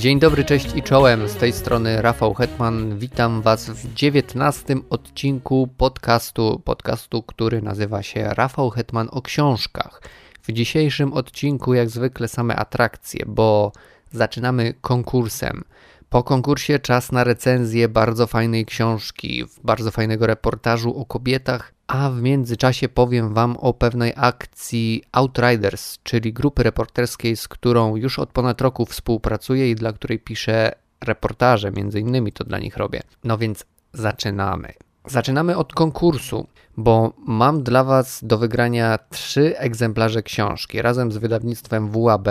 Dzień dobry, cześć i czołem. Z tej strony Rafał Hetman. Witam Was w dziewiętnastym odcinku podcastu, podcastu, który nazywa się Rafał Hetman o książkach. W dzisiejszym odcinku, jak zwykle, same atrakcje, bo zaczynamy konkursem. Po konkursie czas na recenzję bardzo fajnej książki, bardzo fajnego reportażu o kobietach, a w międzyczasie powiem Wam o pewnej akcji Outriders, czyli grupy reporterskiej, z którą już od ponad roku współpracuję i dla której piszę reportaże, między innymi to dla nich robię. No więc zaczynamy. Zaczynamy od konkursu, bo mam dla Was do wygrania trzy egzemplarze książki. Razem z wydawnictwem WAB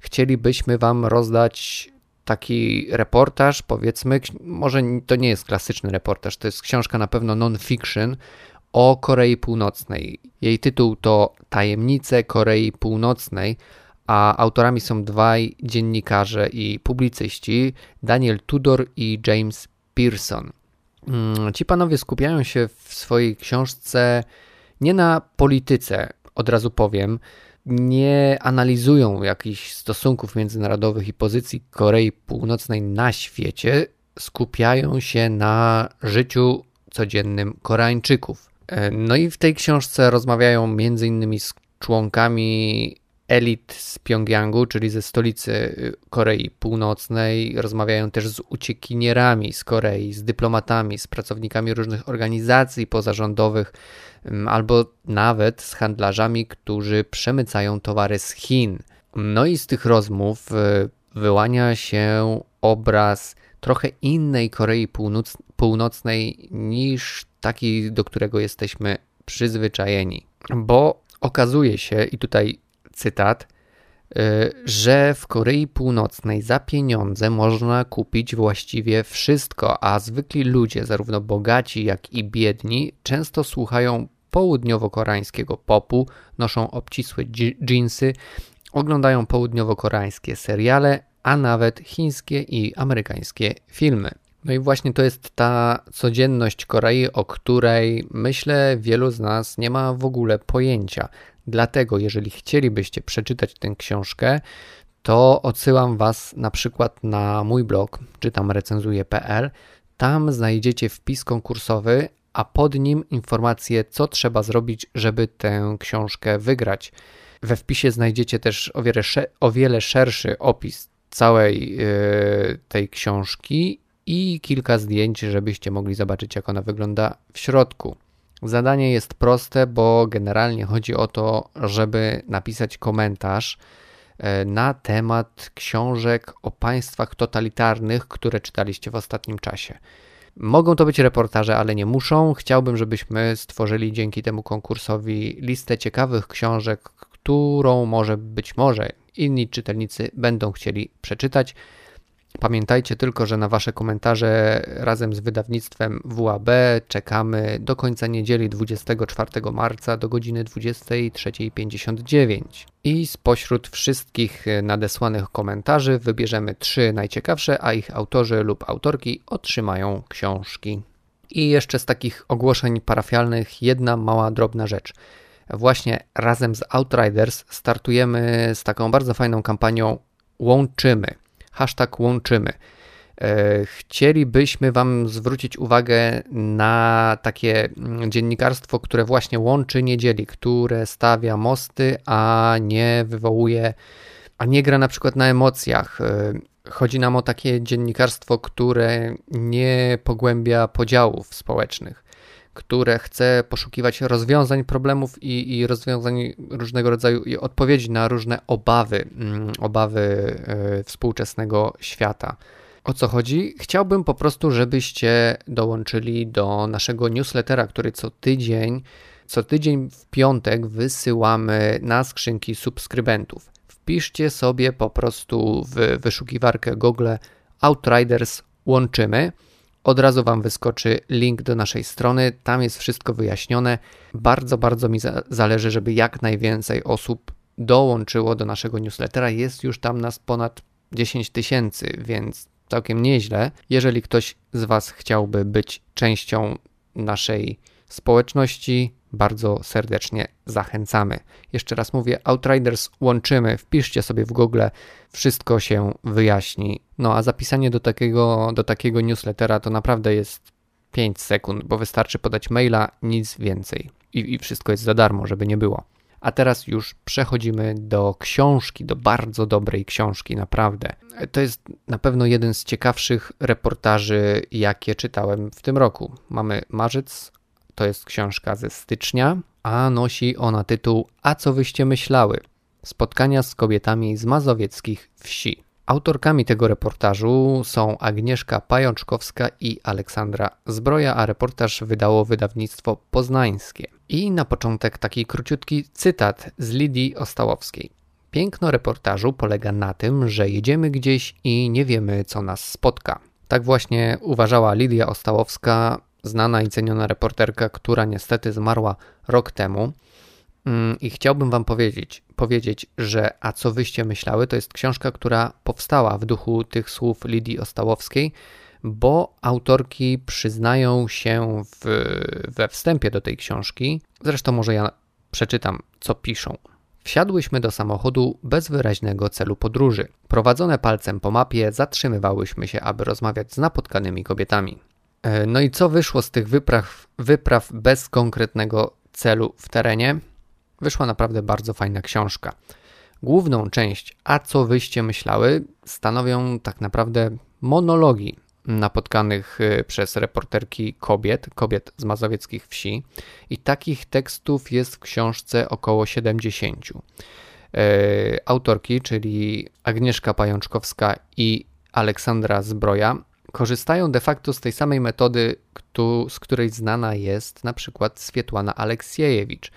chcielibyśmy Wam rozdać taki reportaż, powiedzmy, może to nie jest klasyczny reportaż, to jest książka na pewno non-fiction o Korei Północnej. Jej tytuł to Tajemnice Korei Północnej, a autorami są dwaj dziennikarze i publicyści, Daniel Tudor i James Pearson. Mm, ci panowie skupiają się w swojej książce nie na polityce, od razu powiem, nie analizują jakichś stosunków międzynarodowych i pozycji Korei Północnej na świecie, skupiają się na życiu codziennym Koreańczyków. E, no i w tej książce rozmawiają między innymi z członkami elit z Pjongjangu, czyli ze stolicy y, Korei Północnej. Rozmawiają też z uciekinierami z Korei, z dyplomatami, z pracownikami różnych organizacji pozarządowych, albo nawet z handlarzami, którzy przemycają towary z Chin. No i z tych rozmów y, wyłania się obraz trochę innej Korei Północnej niż taki, do którego jesteśmy przyzwyczajeni. Bo okazuje się, i tutaj cytat, y, że w Korei Północnej za pieniądze można kupić właściwie wszystko, a zwykli ludzie, zarówno bogaci jak i biedni, często słuchają południowo-koreańskiego popu, noszą obcisłe dżinsy, oglądają południowo-koreańskie seriale, a nawet chińskie i amerykańskie filmy. No i właśnie to jest ta codzienność Korei, o której myślę wielu z nas nie ma w ogóle pojęcia. Dlatego, jeżeli chcielibyście przeczytać tę książkę, to odsyłam Was na przykład na mój blog, czytam recenzuje.pl. Tam znajdziecie wpis konkursowy, a pod nim informacje, co trzeba zrobić, żeby tę książkę wygrać. We wpisie znajdziecie też o wiele, o wiele szerszy opis całej yy, tej książki i kilka zdjęć, żebyście mogli zobaczyć, jak ona wygląda w środku. Zadanie jest proste, bo generalnie chodzi o to, żeby napisać komentarz e, na temat książek o państwach totalitarnych, które czytaliście w ostatnim czasie. Mogą to być reportaże, ale nie muszą. Chciałbym, żebyśmy stworzyli dzięki temu konkursowi listę ciekawych książek, którą może być może inni czytelnicy będą chcieli przeczytać. Pamiętajcie tylko, że na Wasze komentarze razem z wydawnictwem WAB czekamy do końca niedzieli 24 marca do godziny 23.59. I spośród wszystkich nadesłanych komentarzy wybierzemy trzy najciekawsze, a ich autorzy lub autorki otrzymają książki. I jeszcze z takich ogłoszeń parafialnych jedna mała drobna rzecz. Właśnie razem z Outriders startujemy z taką bardzo fajną kampanią Łączymy – hashtag łączymy. E, chcielibyśmy Wam zwrócić uwagę na takie mm, dziennikarstwo, które właśnie łączy, nie dzieli, które stawia mosty, a nie wywołuje, a nie gra na przykład na emocjach. E, chodzi nam o takie dziennikarstwo, które nie pogłębia podziałów społecznych które chce poszukiwać rozwiązań problemów i, i rozwiązań różnego rodzaju i odpowiedzi na różne obawy, mm, obawy e, współczesnego świata. O co chodzi? Chciałbym po prostu, żebyście dołączyli do naszego newslettera, który co tydzień, co tydzień w piątek wysyłamy na skrzynki subskrybentów. Wpiszcie sobie po prostu w wyszukiwarkę Google Outriders łączymy od razu Wam wyskoczy link do naszej strony, tam jest wszystko wyjaśnione. Bardzo, bardzo mi zależy, żeby jak najwięcej osób dołączyło do naszego newslettera. Jest już tam nas ponad 10 tysięcy, więc całkiem nieźle. Jeżeli ktoś z Was chciałby być częścią naszej społeczności, bardzo serdecznie zachęcamy. Jeszcze raz mówię, Outriders łączymy, wpiszcie sobie w Google, wszystko się wyjaśni. No a zapisanie do takiego, do takiego newslettera to naprawdę jest 5 sekund, bo wystarczy podać maila, nic więcej. I, I wszystko jest za darmo, żeby nie było. A teraz już przechodzimy do książki, do bardzo dobrej książki, naprawdę. To jest na pewno jeden z ciekawszych reportaży, jakie czytałem w tym roku. Mamy marzec, to jest książka ze stycznia, a nosi ona tytuł A co wyście myślały? Spotkania z kobietami z mazowieckich wsi. Autorkami tego reportażu są Agnieszka Pajączkowska i Aleksandra Zbroja, a reportaż wydało wydawnictwo poznańskie. I na początek taki króciutki cytat z Lidii Ostałowskiej. Piękno reportażu polega na tym, że jedziemy gdzieś i nie wiemy, co nas spotka. Tak właśnie uważała Lidia Ostałowska, znana i ceniona reporterka, która niestety zmarła rok temu. Mm, I chciałbym Wam powiedzieć, powiedzieć, że A co wyście myślały, to jest książka, która powstała w duchu tych słów Lidii Ostałowskiej, bo autorki przyznają się w, we wstępie do tej książki. Zresztą może ja przeczytam, co piszą. Wsiadłyśmy do samochodu bez wyraźnego celu podróży. Prowadzone palcem po mapie, zatrzymywałyśmy się, aby rozmawiać z napotkanymi kobietami. E, no i co wyszło z tych wypraw, wypraw bez konkretnego celu w terenie? Wyszła naprawdę bardzo fajna książka. Główną część, a co wyście myślały, stanowią tak naprawdę monologi napotkanych y, przez reporterki kobiet, kobiet z mazowieckich wsi. I takich tekstów jest w książce około 70. E, autorki, czyli Agnieszka Pajączkowska i Aleksandra Zbroja, korzystają de facto z tej samej metody, z której znana jest na przykład Swietłana Aleksiejewicz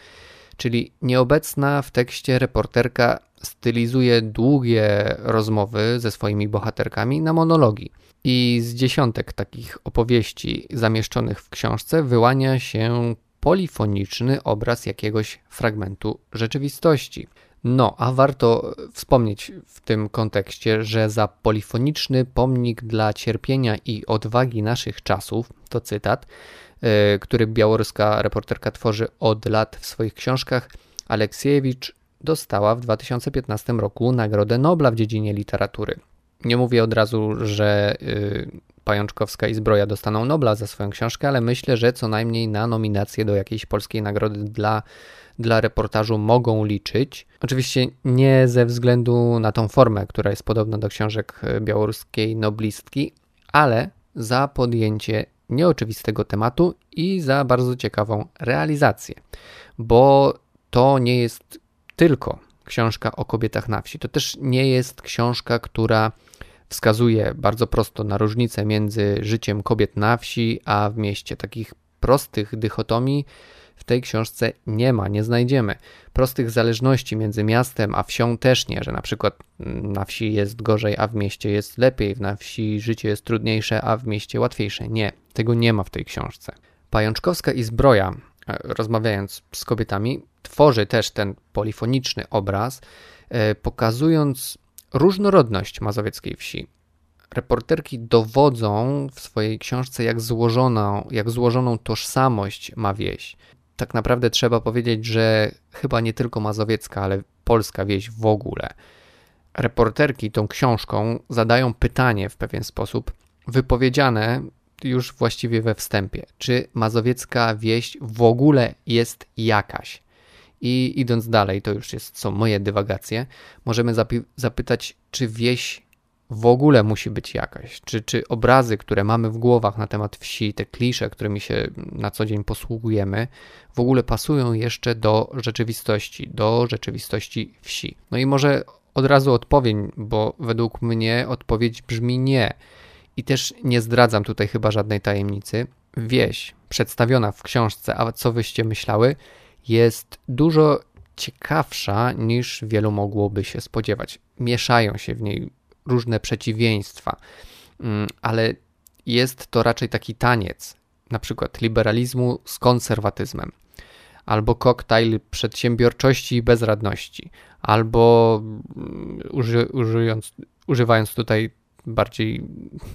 czyli nieobecna w tekście reporterka stylizuje długie rozmowy ze swoimi bohaterkami na monologi. I z dziesiątek takich opowieści zamieszczonych w książce wyłania się polifoniczny obraz jakiegoś fragmentu rzeczywistości. No, a warto wspomnieć w tym kontekście, że za polifoniczny pomnik dla cierpienia i odwagi naszych czasów, to cytat, E, który białoruska reporterka tworzy od lat w swoich książkach, Aleksiejewicz dostała w 2015 roku Nagrodę Nobla w dziedzinie literatury. Nie mówię od razu, że y, Pajączkowska i Zbroja dostaną Nobla za swoją książkę, ale myślę, że co najmniej na nominację do jakiejś polskiej nagrody dla, dla reportażu mogą liczyć. Oczywiście nie ze względu na tą formę, która jest podobna do książek y, białoruskiej noblistki, ale za podjęcie nieoczywistego tematu i za bardzo ciekawą realizację, bo to nie jest tylko książka o kobietach na wsi. To też nie jest książka, która wskazuje bardzo prosto na różnicę między życiem kobiet na wsi a w mieście. Takich prostych dychotomii w tej książce nie ma, nie znajdziemy. Prostych zależności między miastem a wsią też nie, że na przykład na wsi jest gorzej, a w mieście jest lepiej, na wsi życie jest trudniejsze, a w mieście łatwiejsze. Nie, tego nie ma w tej książce. Pajączkowska i Zbroja, e, rozmawiając z kobietami, tworzy też ten polifoniczny obraz, e, pokazując różnorodność mazowieckiej wsi. Reporterki dowodzą w swojej książce, jak złożoną, jak złożoną tożsamość ma wieś tak naprawdę trzeba powiedzieć, że chyba nie tylko mazowiecka, ale polska wieś w ogóle. Reporterki tą książką zadają pytanie w pewien sposób, wypowiedziane już właściwie we wstępie, czy mazowiecka wieś w ogóle jest jakaś. I idąc dalej, to już jest, są moje dywagacje, możemy zapytać, czy wieś w ogóle musi być jakaś. Czy, czy obrazy, które mamy w głowach na temat wsi, te klisze, którymi się na co dzień posługujemy, w ogóle pasują jeszcze do rzeczywistości, do rzeczywistości wsi. No i może od razu odpowiem, bo według mnie odpowiedź brzmi nie. I też nie zdradzam tutaj chyba żadnej tajemnicy. Wieś przedstawiona w książce, a co wyście myślały, jest dużo ciekawsza niż wielu mogłoby się spodziewać. Mieszają się w niej różne przeciwieństwa, mm, ale jest to raczej taki taniec, na przykład liberalizmu z konserwatyzmem, albo koktajl przedsiębiorczości i bezradności, albo mm, uży, użyjąc, używając tutaj bardziej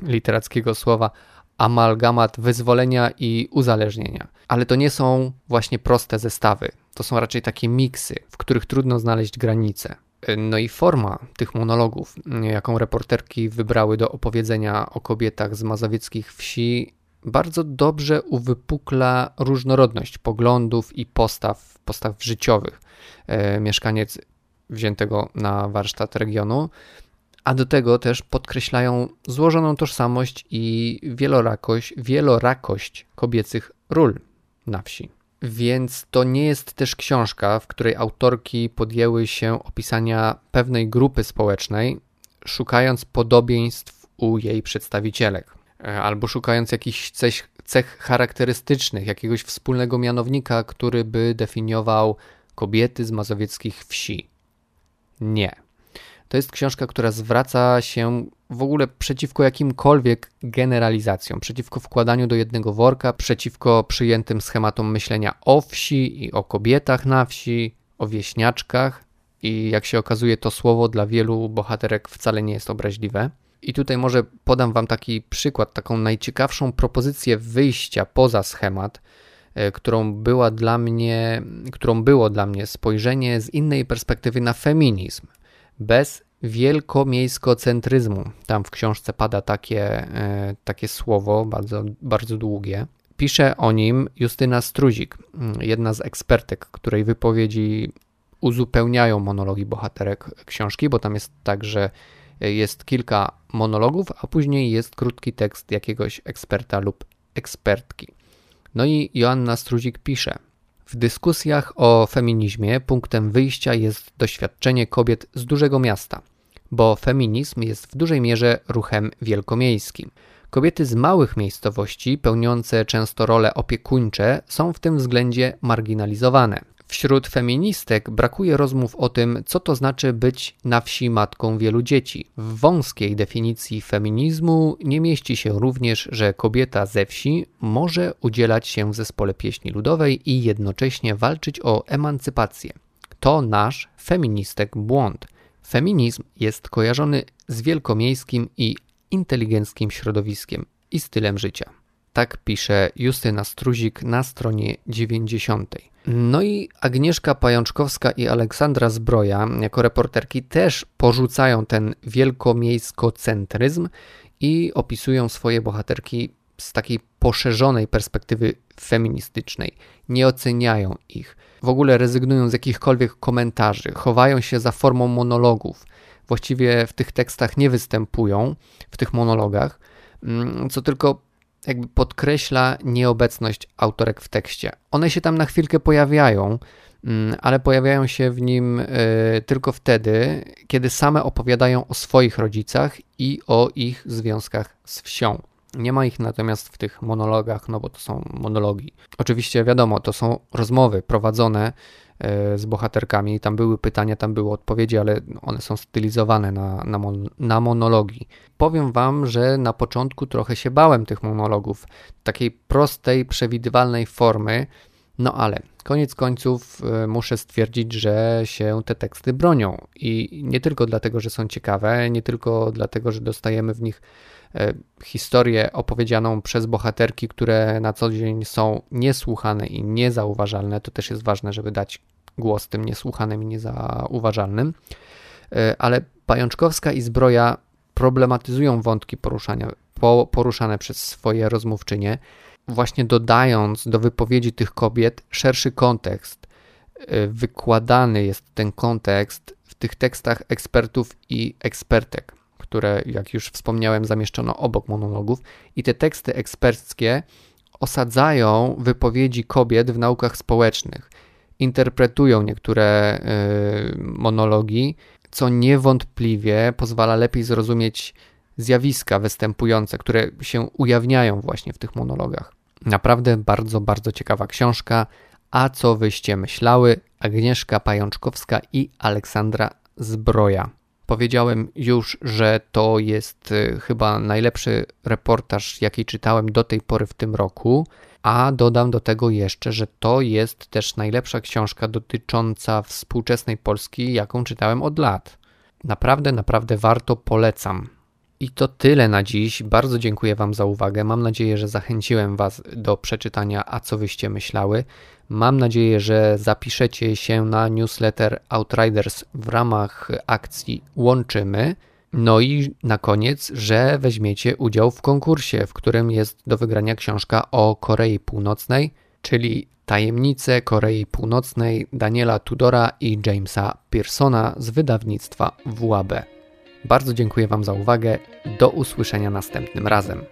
literackiego słowa, amalgamat wyzwolenia i uzależnienia. Ale to nie są właśnie proste zestawy. To są raczej takie miksy, w których trudno znaleźć granice. No i forma tych monologów, jaką reporterki wybrały do opowiedzenia o kobietach z mazowieckich wsi, bardzo dobrze uwypukla różnorodność poglądów i postaw, postaw życiowych. E, mieszkaniec wziętego na warsztat regionu, a do tego też podkreślają złożoną tożsamość i wielorakość, wielorakość kobiecych ról na wsi. Więc to nie jest też książka, w której autorki podjęły się opisania pewnej grupy społecznej, szukając podobieństw u jej przedstawicielek, e, albo szukając jakichś cech, cech charakterystycznych, jakiegoś wspólnego mianownika, który by definiował kobiety z mazowieckich wsi. Nie. To jest książka, która zwraca się w ogóle przeciwko jakimkolwiek generalizacjom, przeciwko wkładaniu do jednego worka, przeciwko przyjętym schematom myślenia o wsi i o kobietach na wsi, o wieśniaczkach. I jak się okazuje, to słowo dla wielu bohaterek wcale nie jest obraźliwe. I tutaj może podam Wam taki przykład, taką najciekawszą propozycję wyjścia poza schemat, e, którą była dla mnie, którą było dla mnie spojrzenie z innej perspektywy na feminizm bez wielkomiejskocentryzmu. Tam w książce pada takie, e, takie słowo, bardzo, bardzo długie. Pisze o nim Justyna Struzik, jedna z ekspertek, której wypowiedzi uzupełniają monologi bohaterek książki, bo tam jest tak, że jest kilka monologów, a później jest krótki tekst jakiegoś eksperta lub ekspertki. No i Joanna Struzik pisze: w dyskusjach o feminizmie punktem wyjścia jest doświadczenie kobiet z dużego miasta, bo feminizm jest w dużej mierze ruchem wielkomiejskim. Kobiety z małych miejscowości, pełniące często role opiekuńcze, są w tym względzie marginalizowane. Wśród feministek brakuje rozmów o tym, co to znaczy być na wsi matką wielu dzieci. W wąskiej definicji feminizmu nie mieści się również, że kobieta ze wsi może udzielać się w zespole pieśni ludowej i jednocześnie walczyć o emancypację. To nasz feministek błąd. Feminizm jest kojarzony z wielkomiejskim i inteligenckim środowiskiem i stylem życia. Tak pisze Justyna Struzik na stronie 90. No i Agnieszka Pajączkowska i Aleksandra Zbroja jako reporterki też porzucają ten wielkomiejskocentryzm i opisują swoje bohaterki z takiej poszerzonej perspektywy feministycznej. Nie oceniają ich. W ogóle rezygnują z jakichkolwiek komentarzy, chowają się za formą monologów. Właściwie w tych tekstach nie występują, w tych monologach, mm, co tylko jakby podkreśla nieobecność autorek w tekście. One się tam na chwilkę pojawiają, mm, ale pojawiają się w nim e, tylko wtedy, kiedy same opowiadają o swoich rodzicach i o ich związkach z wsią. Nie ma ich natomiast w tych monologach, no bo to są monologi. Oczywiście wiadomo, to są rozmowy prowadzone z bohaterkami. Tam były pytania, tam były odpowiedzi, ale one są stylizowane na, na, mon, na monologi. Powiem Wam, że na początku trochę się bałem tych monologów, takiej prostej, przewidywalnej formy, no ale koniec końców e, muszę stwierdzić, że się te teksty bronią. I nie tylko dlatego, że są ciekawe, nie tylko dlatego, że dostajemy w nich e, historię opowiedzianą przez bohaterki, które na co dzień są niesłuchane i niezauważalne. To też jest ważne, żeby dać głos tym niesłuchanym i niezauważalnym. E, ale Pajączkowska i Zbroja problematyzują wątki poruszane przez swoje rozmówczynie, właśnie dodając do wypowiedzi tych kobiet szerszy kontekst. E, wykładany jest ten kontekst w tych tekstach ekspertów i ekspertek które, jak już wspomniałem, zamieszczono obok monologów, i te teksty eksperckie osadzają wypowiedzi kobiet w naukach społecznych, interpretują niektóre y, monologi, co niewątpliwie pozwala lepiej zrozumieć zjawiska występujące, które się ujawniają właśnie w tych monologach. Naprawdę bardzo, bardzo ciekawa książka. A co wyście myślały? Agnieszka Pajączkowska i Aleksandra Zbroja. Powiedziałem już, że to jest y, chyba najlepszy reportaż, jaki czytałem do tej pory w tym roku, a dodam do tego jeszcze, że to jest też najlepsza książka dotycząca współczesnej Polski, jaką czytałem od lat. Naprawdę, naprawdę warto, polecam. I to tyle na dziś. Bardzo dziękuję Wam za uwagę. Mam nadzieję, że zachęciłem Was do przeczytania, a co wyście myślały. Mam nadzieję, że zapiszecie się na newsletter Outriders w ramach akcji Łączymy. No i na koniec, że weźmiecie udział w konkursie, w którym jest do wygrania książka o Korei Północnej, czyli Tajemnice Korei Północnej Daniela Tudora i Jamesa Pearsona z wydawnictwa WAB. Bardzo dziękuję Wam za uwagę. Do usłyszenia następnym razem.